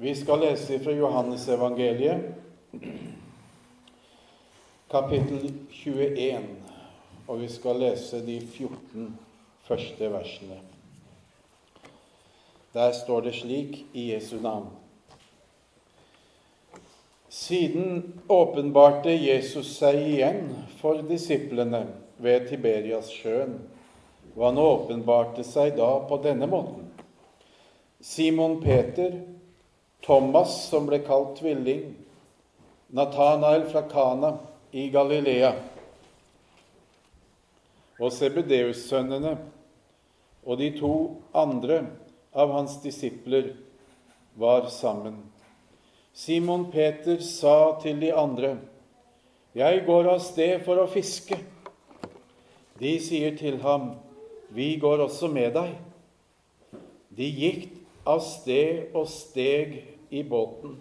Vi skal lese fra Johannesevangeliet, kapittel 21, og vi skal lese de 14 første versene. Der står det slik i Jesu navn. Siden åpenbarte Jesus seg igjen for disiplene ved Tiberias-sjøen, og han åpenbarte seg da på denne måten. Simon Peter, Thomas, som ble kalt tvilling, Nathanael fra Kana i Galilea, og Sebedeus-sønnene og de to andre av hans disipler var sammen. Simon Peter sa til de andre, 'Jeg går av sted for å fiske.' De sier til ham, 'Vi går også med deg.' De gikk av sted og steg i båten.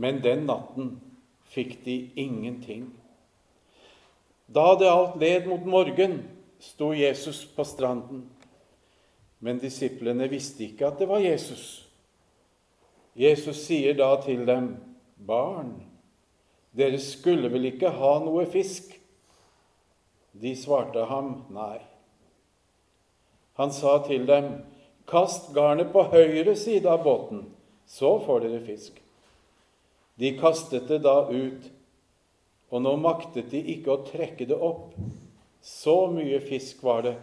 Men den natten fikk de ingenting. Da det alt led mot morgen, sto Jesus på stranden. Men disiplene visste ikke at det var Jesus. Jesus sier da til dem, 'Barn, dere skulle vel ikke ha noe fisk?' De svarte ham, 'Nei'. Han sa til dem, Kast garnet på høyre side av båten, så får dere fisk. De kastet det da ut, og nå maktet de ikke å trekke det opp. Så mye fisk var det.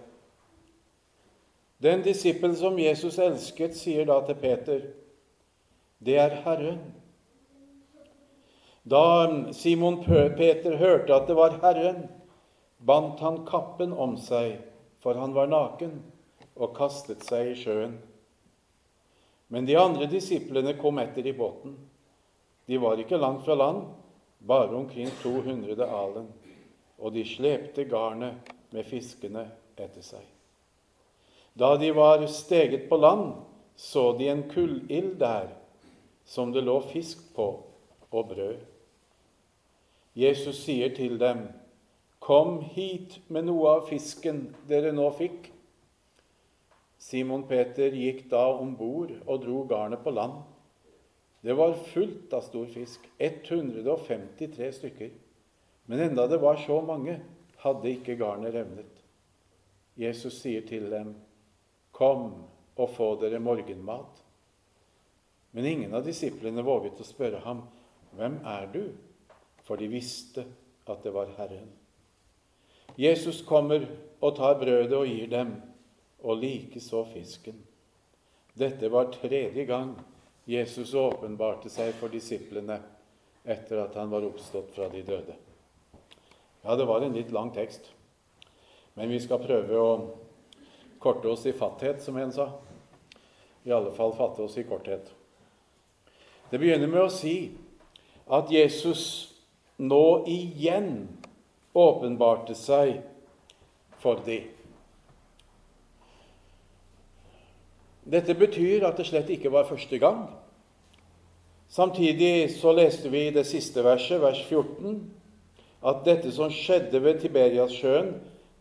Den disippel som Jesus elsket, sier da til Peter, 'Det er Herren'. Da Simon Peter hørte at det var Herren, bandt han kappen om seg, for han var naken og kastet seg i sjøen. Men de andre disiplene kom etter i båten. De var ikke langt fra land, bare omkring 200 alen, og de slepte garnet med fiskene etter seg. Da de var steget på land, så de en kullild der, som det lå fisk på, og brød. Jesus sier til dem, Kom hit med noe av fisken dere nå fikk. Simon Peter gikk da om bord og dro garnet på land. Det var fullt av stor fisk, 153 stykker. Men enda det var så mange, hadde ikke garnet revnet. Jesus sier til dem, 'Kom og få dere morgenmat.' Men ingen av disiplene våget å spørre ham, 'Hvem er du?' For de visste at det var Herren. Jesus kommer og tar brødet og gir dem og likeså fisken. Dette var tredje gang Jesus åpenbarte seg for disiplene etter at han var oppstått fra de døde. Ja, det var en litt lang tekst, men vi skal prøve å korte oss i fatthet, som en sa. I alle fall fatte oss i korthet. Det begynner med å si at Jesus nå igjen åpenbarte seg for dem. Dette betyr at det slett ikke var første gang. Samtidig så leste vi i det siste verset, vers 14, at dette som skjedde ved Tiberiassjøen,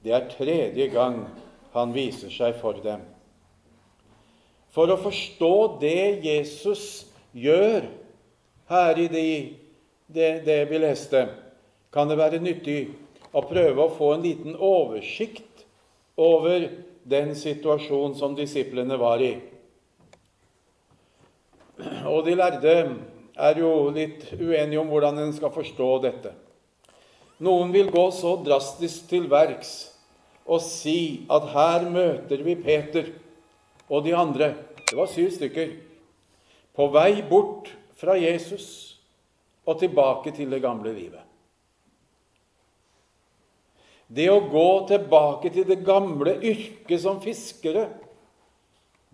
det er tredje gang han viser seg for dem. For å forstå det Jesus gjør her i det, det, det vi leste, kan det være nyttig å prøve å få en liten oversikt over den situasjonen som disiplene var i. Og de lærde er jo litt uenige om hvordan en skal forstå dette. Noen vil gå så drastisk til verks og si at her møter vi Peter og de andre Det var syv stykker. På vei bort fra Jesus og tilbake til det gamle livet. Det å gå tilbake til det gamle yrket som fiskere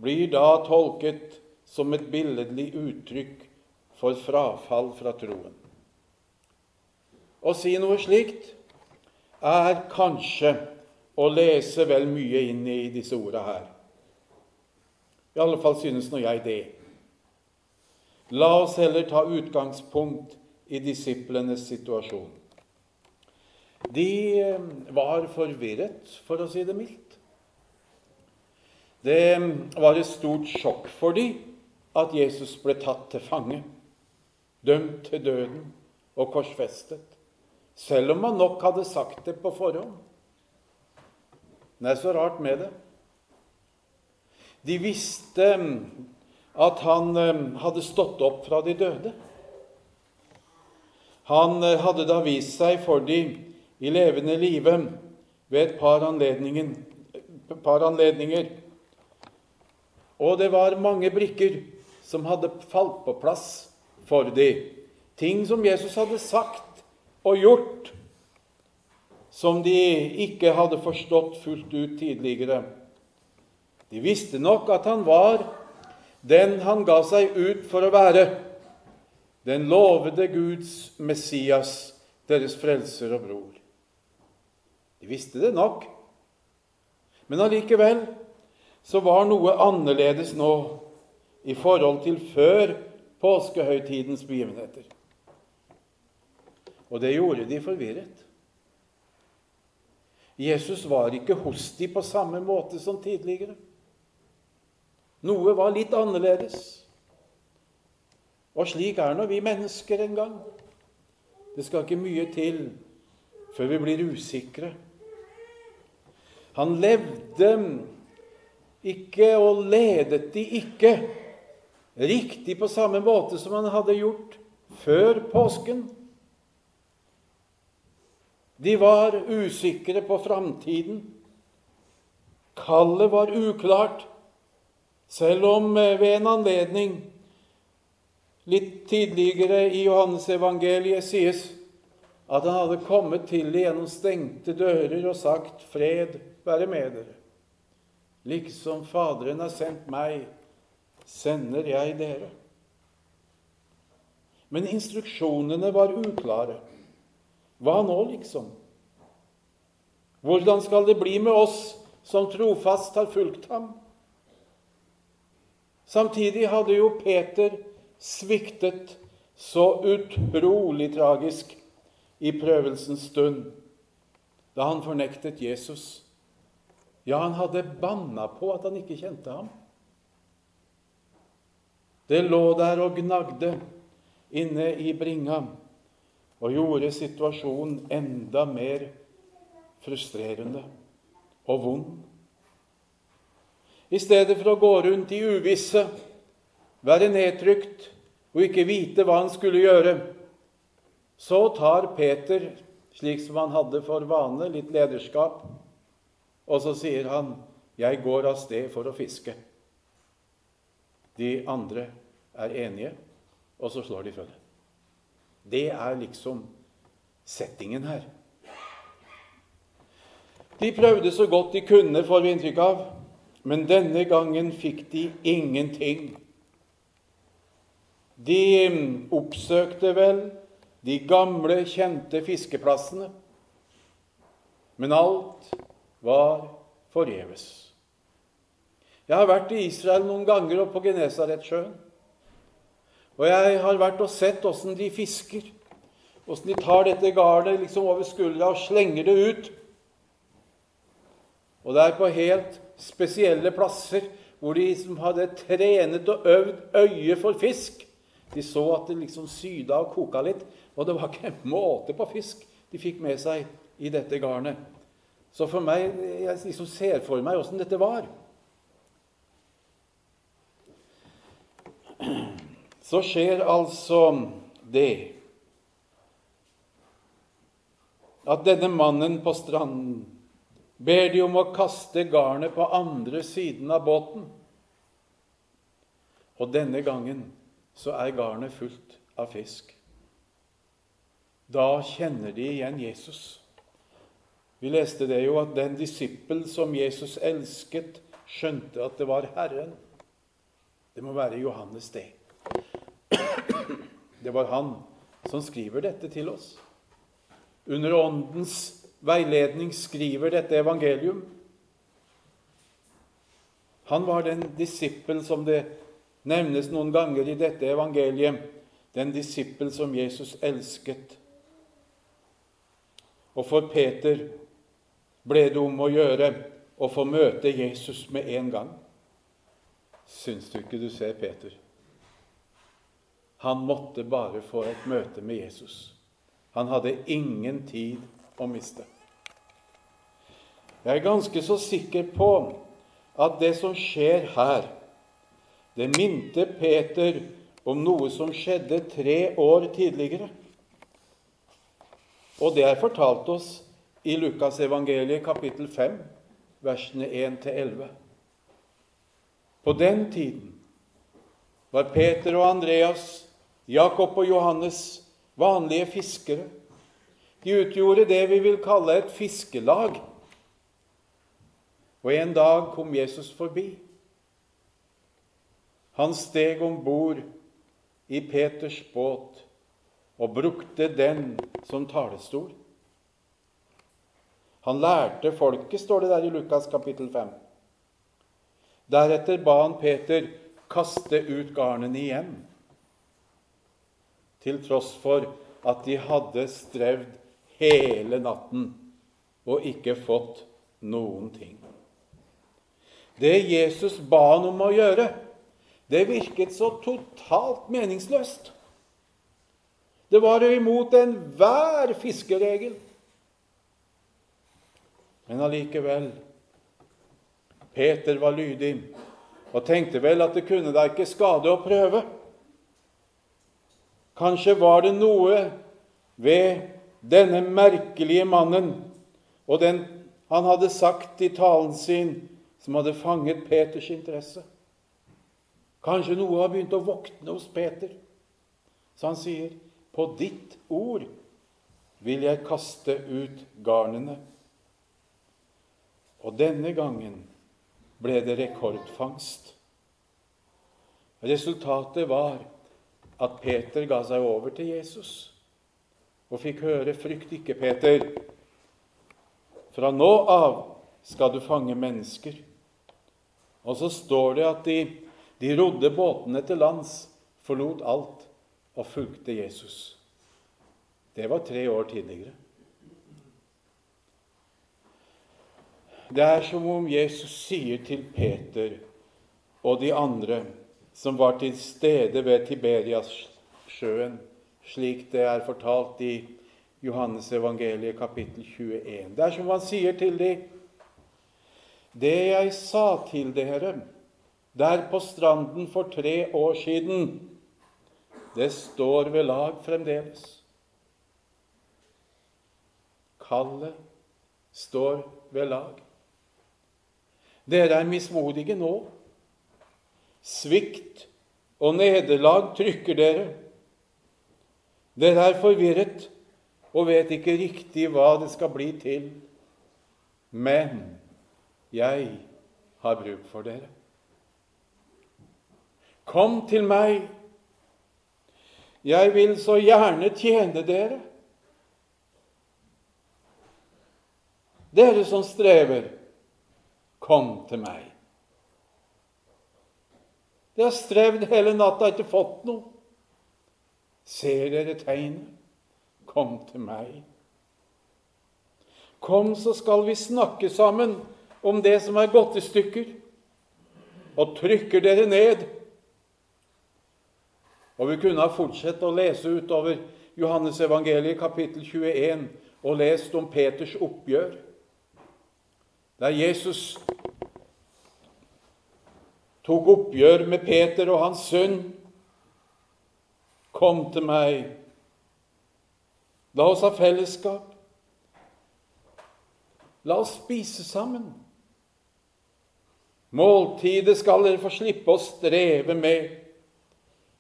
blir da tolket som et billedlig uttrykk for frafall fra troen. Å si noe slikt er kanskje å lese vel mye inn i disse orda her. I alle fall synes nå jeg det. La oss heller ta utgangspunkt i disiplenes situasjon. De eh, var forvirret, for å si det mildt. Det var et stort sjokk for dem at Jesus ble tatt til fange, dømt til døden og korsfestet, selv om man nok hadde sagt det på forhånd. Det er så rart med det. De visste mm, at han hadde stått opp fra de døde. Han eh, hadde da vist seg for dem i levende live ved et par par anledninger. Og det var mange brikker som hadde falt på plass for dem. Ting som Jesus hadde sagt og gjort, som de ikke hadde forstått fullt ut tidligere. De visste nok at han var den han ga seg ut for å være, den lovede Guds Messias, deres frelser og bror. De visste det nok, men allikevel så var noe annerledes nå i forhold til før påskehøytidens begivenheter. Og det gjorde de forvirret. Jesus var ikke hos de på samme måte som tidligere. Noe var litt annerledes. Og slik er nå vi mennesker en gang. Det skal ikke mye til før vi blir usikre. Han levde ikke og ledet de ikke riktig på samme måte som han hadde gjort før påsken. De var usikre på framtiden. Kallet var uklart, selv om eh, ved en anledning litt tidligere i Johannesevangeliet sies at han hadde kommet til det gjennom stengte dører og sagt 'Fred være med dere'. Liksom Faderen har sendt meg, sender jeg dere. Men instruksjonene var uklare. Hva nå, liksom? Hvordan skal det bli med oss som trofast har fulgt ham? Samtidig hadde jo Peter sviktet så utrolig tragisk i prøvelsens stund, da han fornektet Jesus. Ja, han hadde banna på at han ikke kjente ham. Det lå der og gnagde inne i bringa og gjorde situasjonen enda mer frustrerende og vond. I stedet for å gå rundt i uvisse, være nedtrykt og ikke vite hva han skulle gjøre, så tar Peter, slik som han hadde for vane, litt lederskap, og så sier han, 'Jeg går av sted for å fiske'. De andre er enige, og så slår de følge. Det er liksom settingen her. De prøvde så godt de kunne, får vi inntrykk av, men denne gangen fikk de ingenting. De mm, oppsøkte vel de gamle, kjente fiskeplassene, men alt var forgjeves. Jeg har vært i Israel noen ganger og på Genesaretsjøen. Og jeg har vært og sett åssen de fisker. Åssen de tar dette garnet liksom over skuldra og slenger det ut. Og det er på helt spesielle plasser hvor de som hadde trenet og øvd øye for fisk. De så at det liksom syda og koka litt, og det var ikke måte på fisk de fikk med seg i dette garnet. Så for meg, jeg liksom ser for meg åssen dette var. så skjer altså det at denne mannen på stranden ber de om å kaste garnet på andre siden av båten. Og denne gangen så er garnet fullt av fisk. Da kjenner de igjen Jesus. Vi leste det jo at den disippel som Jesus elsket, skjønte at det var Herren. Det må være Johannes, det. Det var han som skriver dette til oss. Under Åndens veiledning skriver dette evangelium. Han var den disippel som det nevnes noen ganger i dette evangeliet. Den disippel som Jesus elsket. Og for Peter ble det om å gjøre å få møte Jesus med en gang. Syns du ikke du ser Peter? Han måtte bare få et møte med Jesus. Han hadde ingen tid å miste. Jeg er ganske så sikker på at det som skjer her, det minte Peter om noe som skjedde tre år tidligere. Og det er fortalt oss i Lukas evangeliet kapittel 5, versene 1-11. På den tiden var Peter og Andreas, Jakob og Johannes vanlige fiskere. De utgjorde det vi vil kalle et fiskelag. Og en dag kom Jesus forbi. Han steg om bord i Peters båt og brukte den som talestol. Han lærte folket, står det der i Lukas kapittel 5. Deretter ba han Peter kaste ut garnene igjen, til tross for at de hadde strevd hele natten og ikke fått noen ting. Det Jesus ba han om å gjøre, det virket så totalt meningsløst. Det var imot enhver fiskeregel. Men allikevel Peter var lydig og tenkte vel at det kunne da ikke skade å prøve. Kanskje var det noe ved denne merkelige mannen og den han hadde sagt i talen sin, som hadde fanget Peters interesse. Kanskje noe har begynt å våkne hos Peter. Så han sier, 'På ditt ord vil jeg kaste ut garnene.' Og denne gangen ble det rekordfangst. Resultatet var at Peter ga seg over til Jesus og fikk høre, 'Frykt ikke, Peter. Fra nå av skal du fange mennesker.' Og så står det at de de rodde båtene til lands, forlot alt og fulgte Jesus. Det var tre år tidligere. Det er som om Jesus sier til Peter og de andre som var til stede ved Tiberiassjøen, slik det er fortalt i Johannes evangeliet kapittel 21. Det er som han sier til dem Det jeg sa til dere der på stranden for tre år siden, det står ved lag fremdeles. Kallet står ved lag. Dere er mismodige nå. Svikt og nederlag trykker dere. Dere er forvirret og vet ikke riktig hva det skal bli til. Men jeg har bruk for dere. Kom til meg. Jeg vil så gjerne tjene dere. Dere som strever, kom til meg. De har strevd hele natta og ikke fått noe. Ser dere tegnet? Kom til meg. Kom, så skal vi snakke sammen om det som er gått i stykker. Og trykker dere ned, og Vi kunne ha fortsatt å lese utover Johannes evangeliet kapittel 21 og lest om Peters oppgjør, der Jesus tok oppgjør med Peter og hans sønn. Kom til meg. La oss ha fellesskap. La oss spise sammen. Måltidet skal dere få slippe å streve med.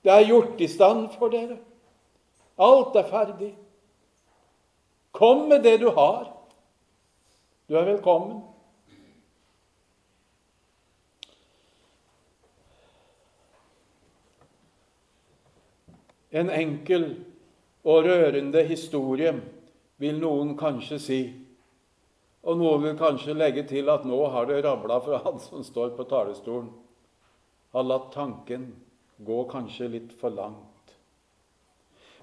Det er gjort i stand for dere. Alt er ferdig. Kom med det du har. Du er velkommen. En enkel og rørende historie, vil noen kanskje si. Og noen vil kanskje legge til at nå har det rabla fra han som står på talerstolen. Har latt tanken gå kanskje litt for langt.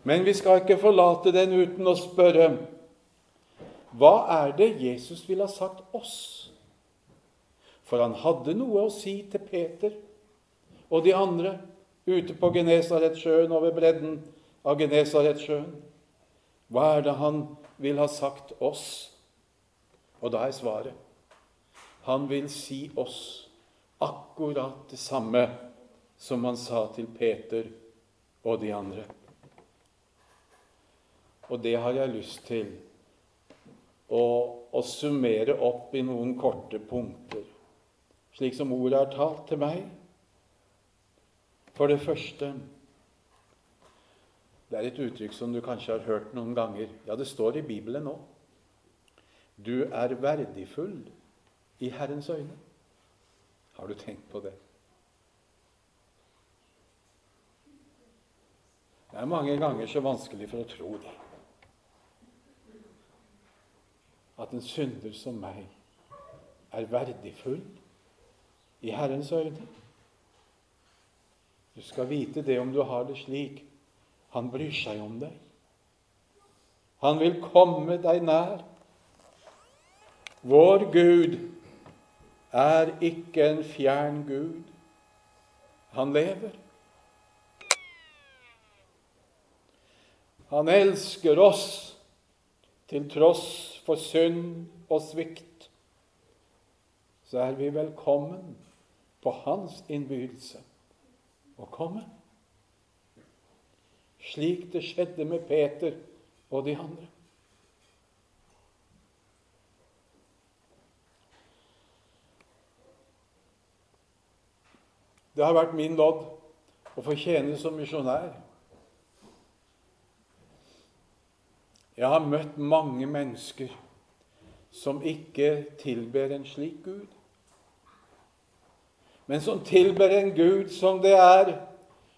Men vi skal ikke forlate den uten å spørre hva er det Jesus ville ha sagt oss? For han hadde noe å si til Peter og de andre ute på Genesaretsjøen og ved bredden av Genesaretsjøen. Hva er det han vil ha sagt oss? Og da er svaret han vil si oss akkurat det samme som han sa til Peter og de andre. Og det har jeg lyst til å, å summere opp i noen korte punkter, slik som ordet er talt til meg. For det første Det er et uttrykk som du kanskje har hørt noen ganger. Ja, det står i Bibelen nå. Du er verdifull i Herrens øyne. Har du tenkt på det? Det er mange ganger så vanskelig for å tro det. At en synder som meg er verdifull i Herrens øyne. Du skal vite det om du har det slik. Han bryr seg om deg. Han vil komme deg nær. Vår Gud er ikke en fjern Gud. Han lever. Han elsker oss til tross for synd og svikt. Så er vi velkommen på hans innbydelse å komme. Slik det skjedde med Peter og de andre. Det har vært min lodd å få tjene som misjonær. Jeg har møtt mange mennesker som ikke tilber en slik Gud, men som tilber en Gud som det er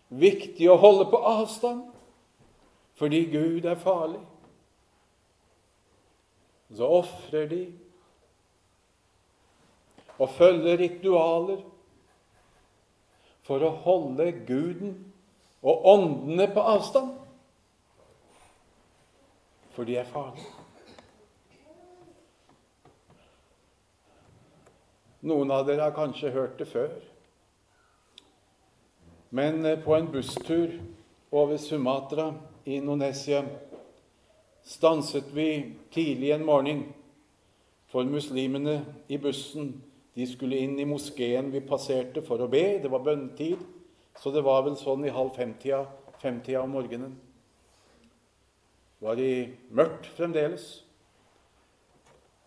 viktig å holde på avstand, fordi Gud er farlig. Så ofrer de og følger ritualer for å holde Guden og åndene på avstand. For de er farlige. Noen av dere har kanskje hørt det før. Men eh, på en busstur over Sumatra i Indonesia stanset vi tidlig en morgen for muslimene i bussen de skulle inn i moskeen vi passerte for å be. Det var bønnetid, så det var vel sånn i halv femtida, femtida om morgenen. Det var i mørkt fremdeles.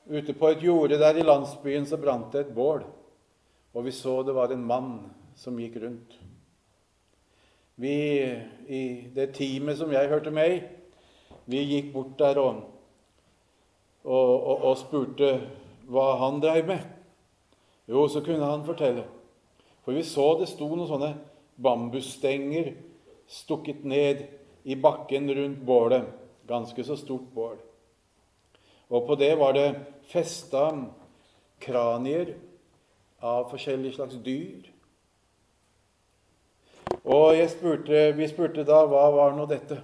Ute på et jorde der i landsbyen så brant det et bål, og vi så det var en mann som gikk rundt. Vi, i det teamet som jeg hørte med i, vi gikk bort der og, og, og, og spurte hva han dreiv med. Jo, så kunne han fortelle. For vi så det sto noen sånne bambusstenger stukket ned i bakken rundt bålet. Ganske så stort bål. Og på det var det festa kranier av forskjellige slags dyr. Og spurte, vi spurte da hva var nå dette?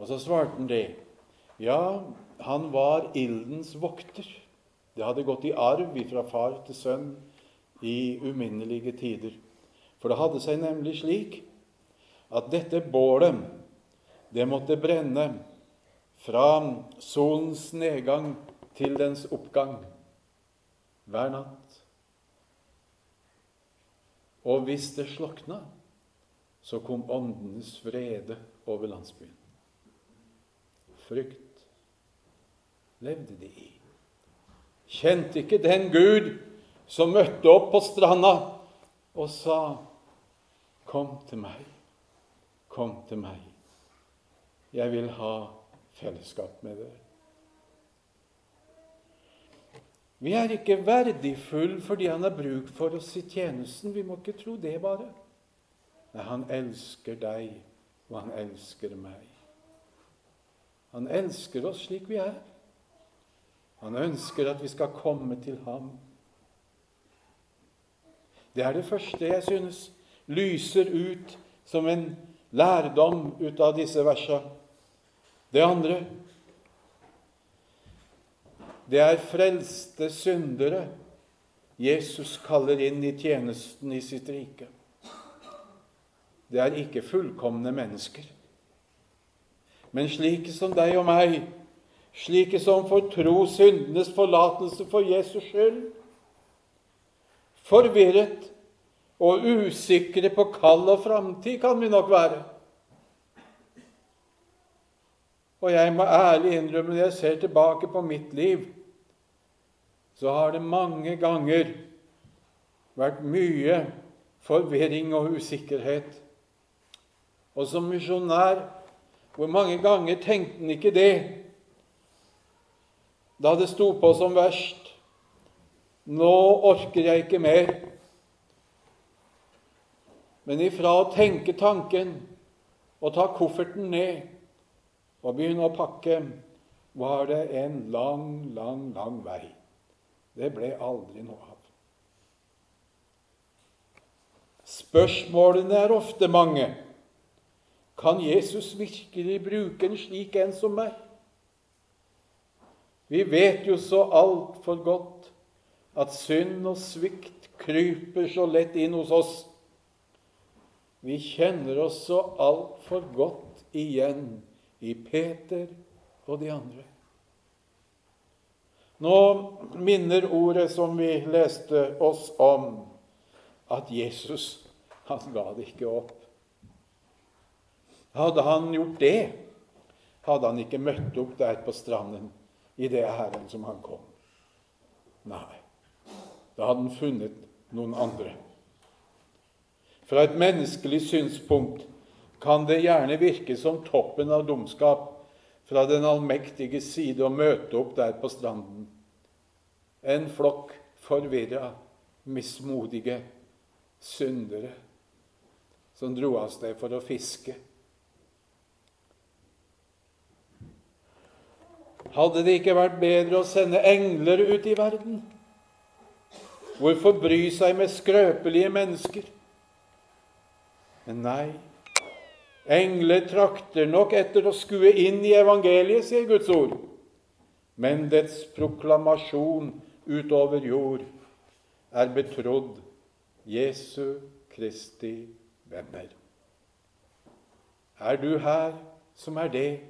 Og så svarte han det. Ja, han var ildens vokter. Det hadde gått i arv fra far til sønn i uminnelige tider. For det hadde seg nemlig slik at dette bålet, det måtte brenne fra solens nedgang til dens oppgang hver natt. Og hvis det slokna, så kom åndenes vrede over landsbyen. Frykt levde de i kjente ikke den Gud som møtte opp på stranda og sa, 'Kom til meg, kom til meg. Jeg vil ha fellesskap med dere.' Vi er ikke verdifull fordi han har bruk for oss i tjenesten. Vi må ikke tro det bare. Nei, han elsker deg, og han elsker meg. Han elsker oss slik vi er. Han ønsker at vi skal komme til ham. Det er det første jeg synes lyser ut som en lærdom ut av disse versa. Det andre det er frelste syndere Jesus kaller inn i tjenesten i sitt rike. det er ikke fullkomne mennesker. Men slike som deg og meg, slike som får tro syndenes forlatelse for Jesus skyld, forvirret og usikre på kall og framtid kan vi nok være. Og jeg må ærlig innrømme, når jeg ser tilbake på mitt liv, så har det mange ganger vært mye forvirring og usikkerhet. Og som misjonær, hvor mange ganger tenkte han ikke det da det sto på som verst? Nå orker jeg ikke mer. Men ifra å tenke tanken og ta kofferten ned og begynne å pakke, var det en lang, lang, lang vei. Det ble aldri noe av. Spørsmålene er ofte mange. Kan Jesus virkelig bruke en slik en som meg? Vi vet jo så altfor godt at synd og svikt kryper så lett inn hos oss. Vi kjenner oss så altfor godt igjen i Peter og de andre. Nå minner ordet som vi leste oss om, at Jesus han ga det ikke opp. Hadde han gjort det, hadde han ikke møtt opp der på stranden i det æren som han kom. Nei, da hadde han funnet noen andre. Fra et menneskelig synspunkt kan det gjerne virke som toppen av dumskap fra den allmektige side å møte opp der på stranden. En flokk forvirra, mismodige syndere som dro av sted for å fiske. Hadde det ikke vært bedre å sende engler ut i verden? Hvorfor bry seg med skrøpelige mennesker? Men nei, engler trakter nok etter å skue inn i evangeliet, sier Guds ord, men dets proklamasjon utover jord er betrodd Jesu Kristi venner. Er du her som er det,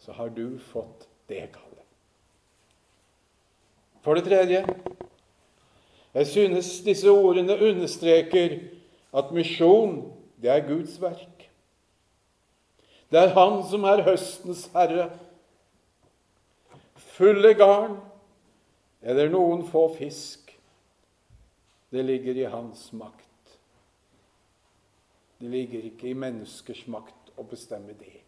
så har du fått det kallet. For det tredje jeg synes disse ordene understreker at misjon, det er Guds verk. Det er Han som er høstens herre. Fulle garn eller noen få fisk, det ligger i hans makt. Det ligger ikke i menneskers makt å bestemme det.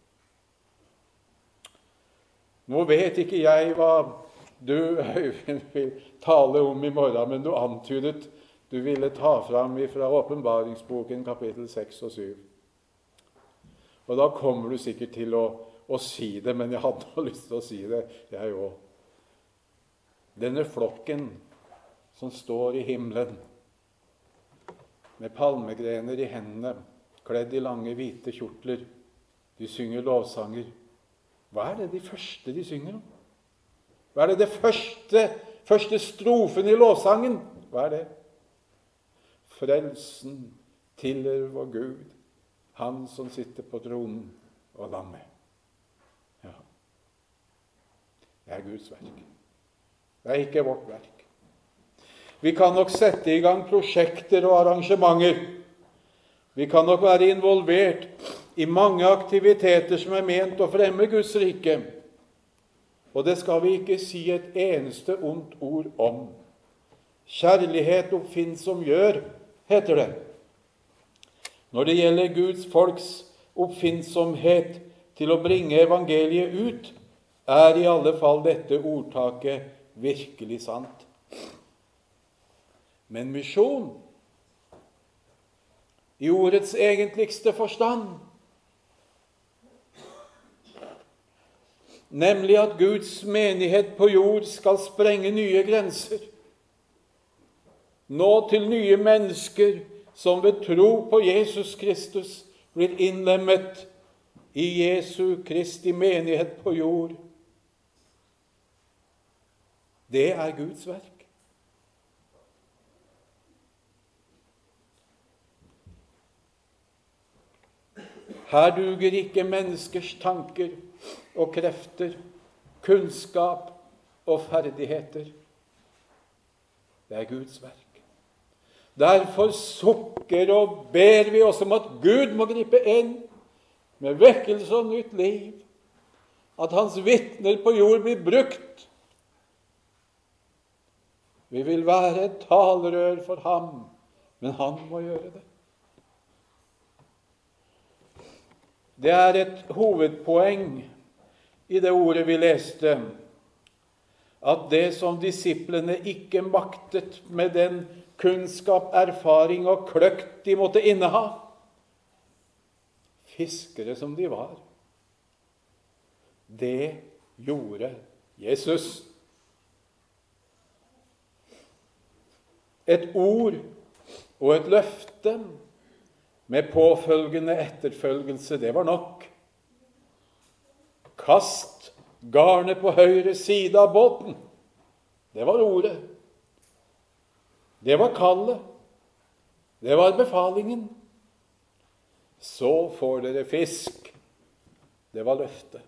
Nå vet ikke jeg hva du, Øyvind, vil tale om i morgen, men du antydet du ville ta fram fra åpenbaringsboken kapittel 6 og 7. Og da kommer du sikkert til å, å si det, men jeg hadde lyst til å si det, jeg òg. Denne flokken som står i himmelen med palmegrener i hendene kledd i lange, hvite kjortler. De synger lovsanger. Hva er det de første de synger om? Hva er det det første, første strofen i lovsangen? Hva er det? Frelsen tilhører vår Gud, Han som sitter på tronen, og lammet. Ja. Det er Guds verk. Det er ikke vårt verk. Vi kan nok sette i gang prosjekter og arrangementer vi kan nok være involvert i mange aktiviteter som er ment å fremme Guds rike. Og det skal vi ikke si et eneste ondt ord om. Kjærlighet oppfinnsom gjør, heter det. Når det gjelder Guds folks oppfinnsomhet til å bringe evangeliet ut, er i alle fall dette ordtaket virkelig sant. Men misjon i ordets egentligste forstand. Nemlig at Guds menighet på jord skal sprenge nye grenser. Nå til nye mennesker som ved tro på Jesus Kristus blir innlemmet i Jesu Kristi menighet på jord. Det er Guds verk. Her duger ikke menneskers tanker og krefter, kunnskap og ferdigheter. Det er Guds verk. Derfor sukker og ber vi oss om at Gud må gripe inn med vekkelse og nytt liv. At Hans vitner på jord blir brukt. Vi vil være et talerør for ham, men han må gjøre det. Det er et hovedpoeng i det ordet vi leste, at det som disiplene ikke maktet med den kunnskap, erfaring og kløkt de måtte inneha, fiskere som de var, det gjorde Jesus. Et ord og et løfte med påfølgende etterfølgelse, det var nok. Kast garnet på høyre side av båten. Det var ordet. Det var kallet. Det var befalingen. Så får dere fisk. Det var løftet.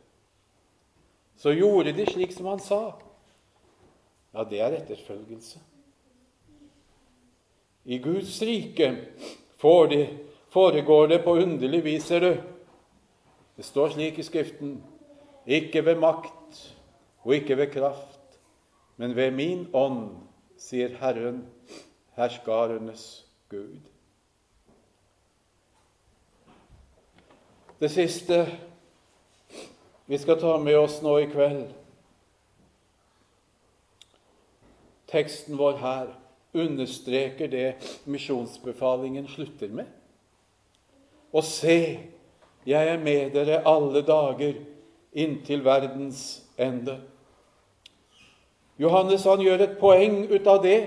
Så gjorde de slik som han sa. Ja, det er etterfølgelse. I Guds rike foregår det på underlig vis, ser du. Det står slik i Skriften ikke ved makt og ikke ved kraft, men ved min ånd, sier Herren, herskarenes Gud. Det siste vi skal ta med oss nå i kveld Teksten vår her understreker det misjonsbefalingen slutter med. Og se, jeg er med dere alle dager inntil verdens ende. Johannes han gjør et poeng ut av det,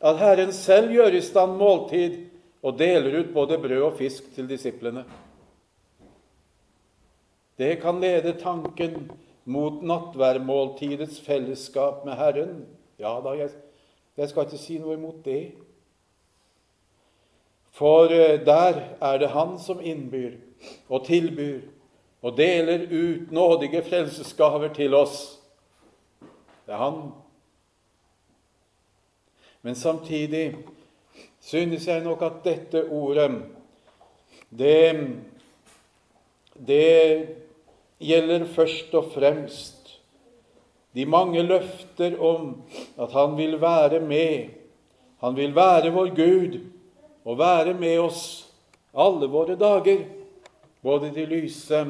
at Herren selv gjør i stand måltid og deler ut både brød og fisk til disiplene. Det kan lede tanken mot nattværmåltidets fellesskap med Herren. Ja da, jeg, jeg skal ikke si noe imot det. For eh, der er det Han som innbyr og tilbyr og deler ut nådige frelsesgaver til oss. Det er Han. Men samtidig synes jeg nok at dette ordet det, det gjelder først og fremst de mange løfter om at Han vil være med. Han vil være vår Gud og være med oss alle våre dager, både de lyse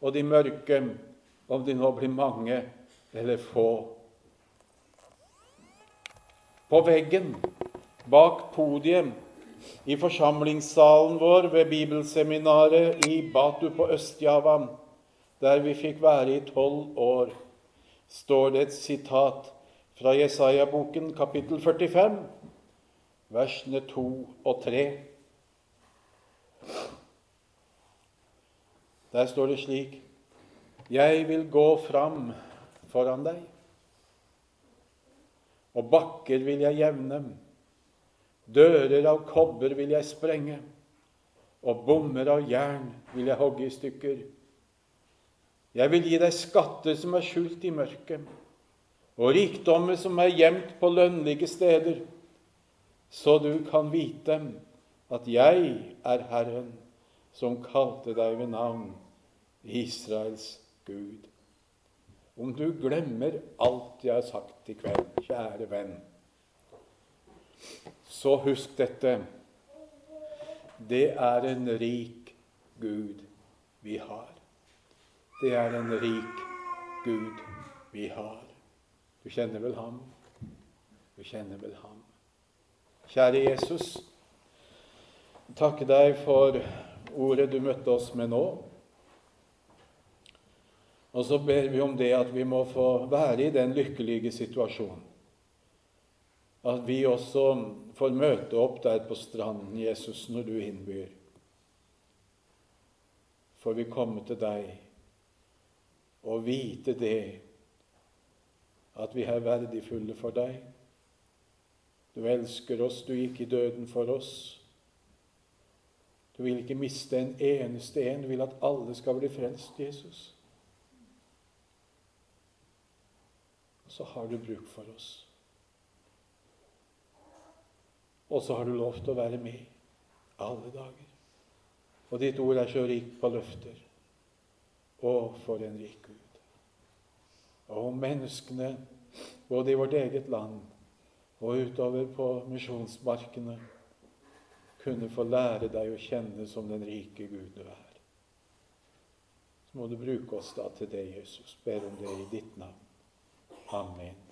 og de mørke, om de nå blir mange eller få. På veggen bak podiet i forsamlingssalen vår ved bibelseminaret i Batu på Øst-Java, der vi fikk være i tolv år, står det et sitat fra Jesaja-boken kapittel 45 versene 2 og 3. Der står det slik Jeg vil gå fram foran deg, og bakker vil jeg jevne, dører av kobber vil jeg sprenge, og bommer av jern vil jeg hogge i stykker. Jeg vil gi deg skatter som er skjult i mørket, og rikdommer som er gjemt på lønnlige steder så du kan vite at jeg er Herren som kalte deg ved navn, Israels Gud. Om du glemmer alt jeg har sagt i kveld, kjære venn, så husk dette. Det er en rik Gud vi har. Det er en rik Gud vi har. Du kjenner vel ham? Du kjenner vel ham? Kjære Jesus, takke deg for ordet du møtte oss med nå. Og så ber vi om det at vi må få være i den lykkelige situasjonen. At vi også får møte opp der på stranden, Jesus, når du innbyr. Får vi komme til deg og vite det, at vi er verdifulle for deg. Du elsker oss, du gikk i døden for oss. Du vil ikke miste en eneste en. Du vil at alle skal bli frelst, Jesus. Så har du bruk for oss. Og så har du lov til å være med alle dager. Og ditt ord er så rikt på løfter. Å, for en rik Gud. Og menneskene, både i vårt eget land og utover på misjonsmarkene, kunne få lære deg å kjenne som den rike Gud du er. Så må du bruke oss da til det, Jesus. Ber om det i ditt navn. Amen.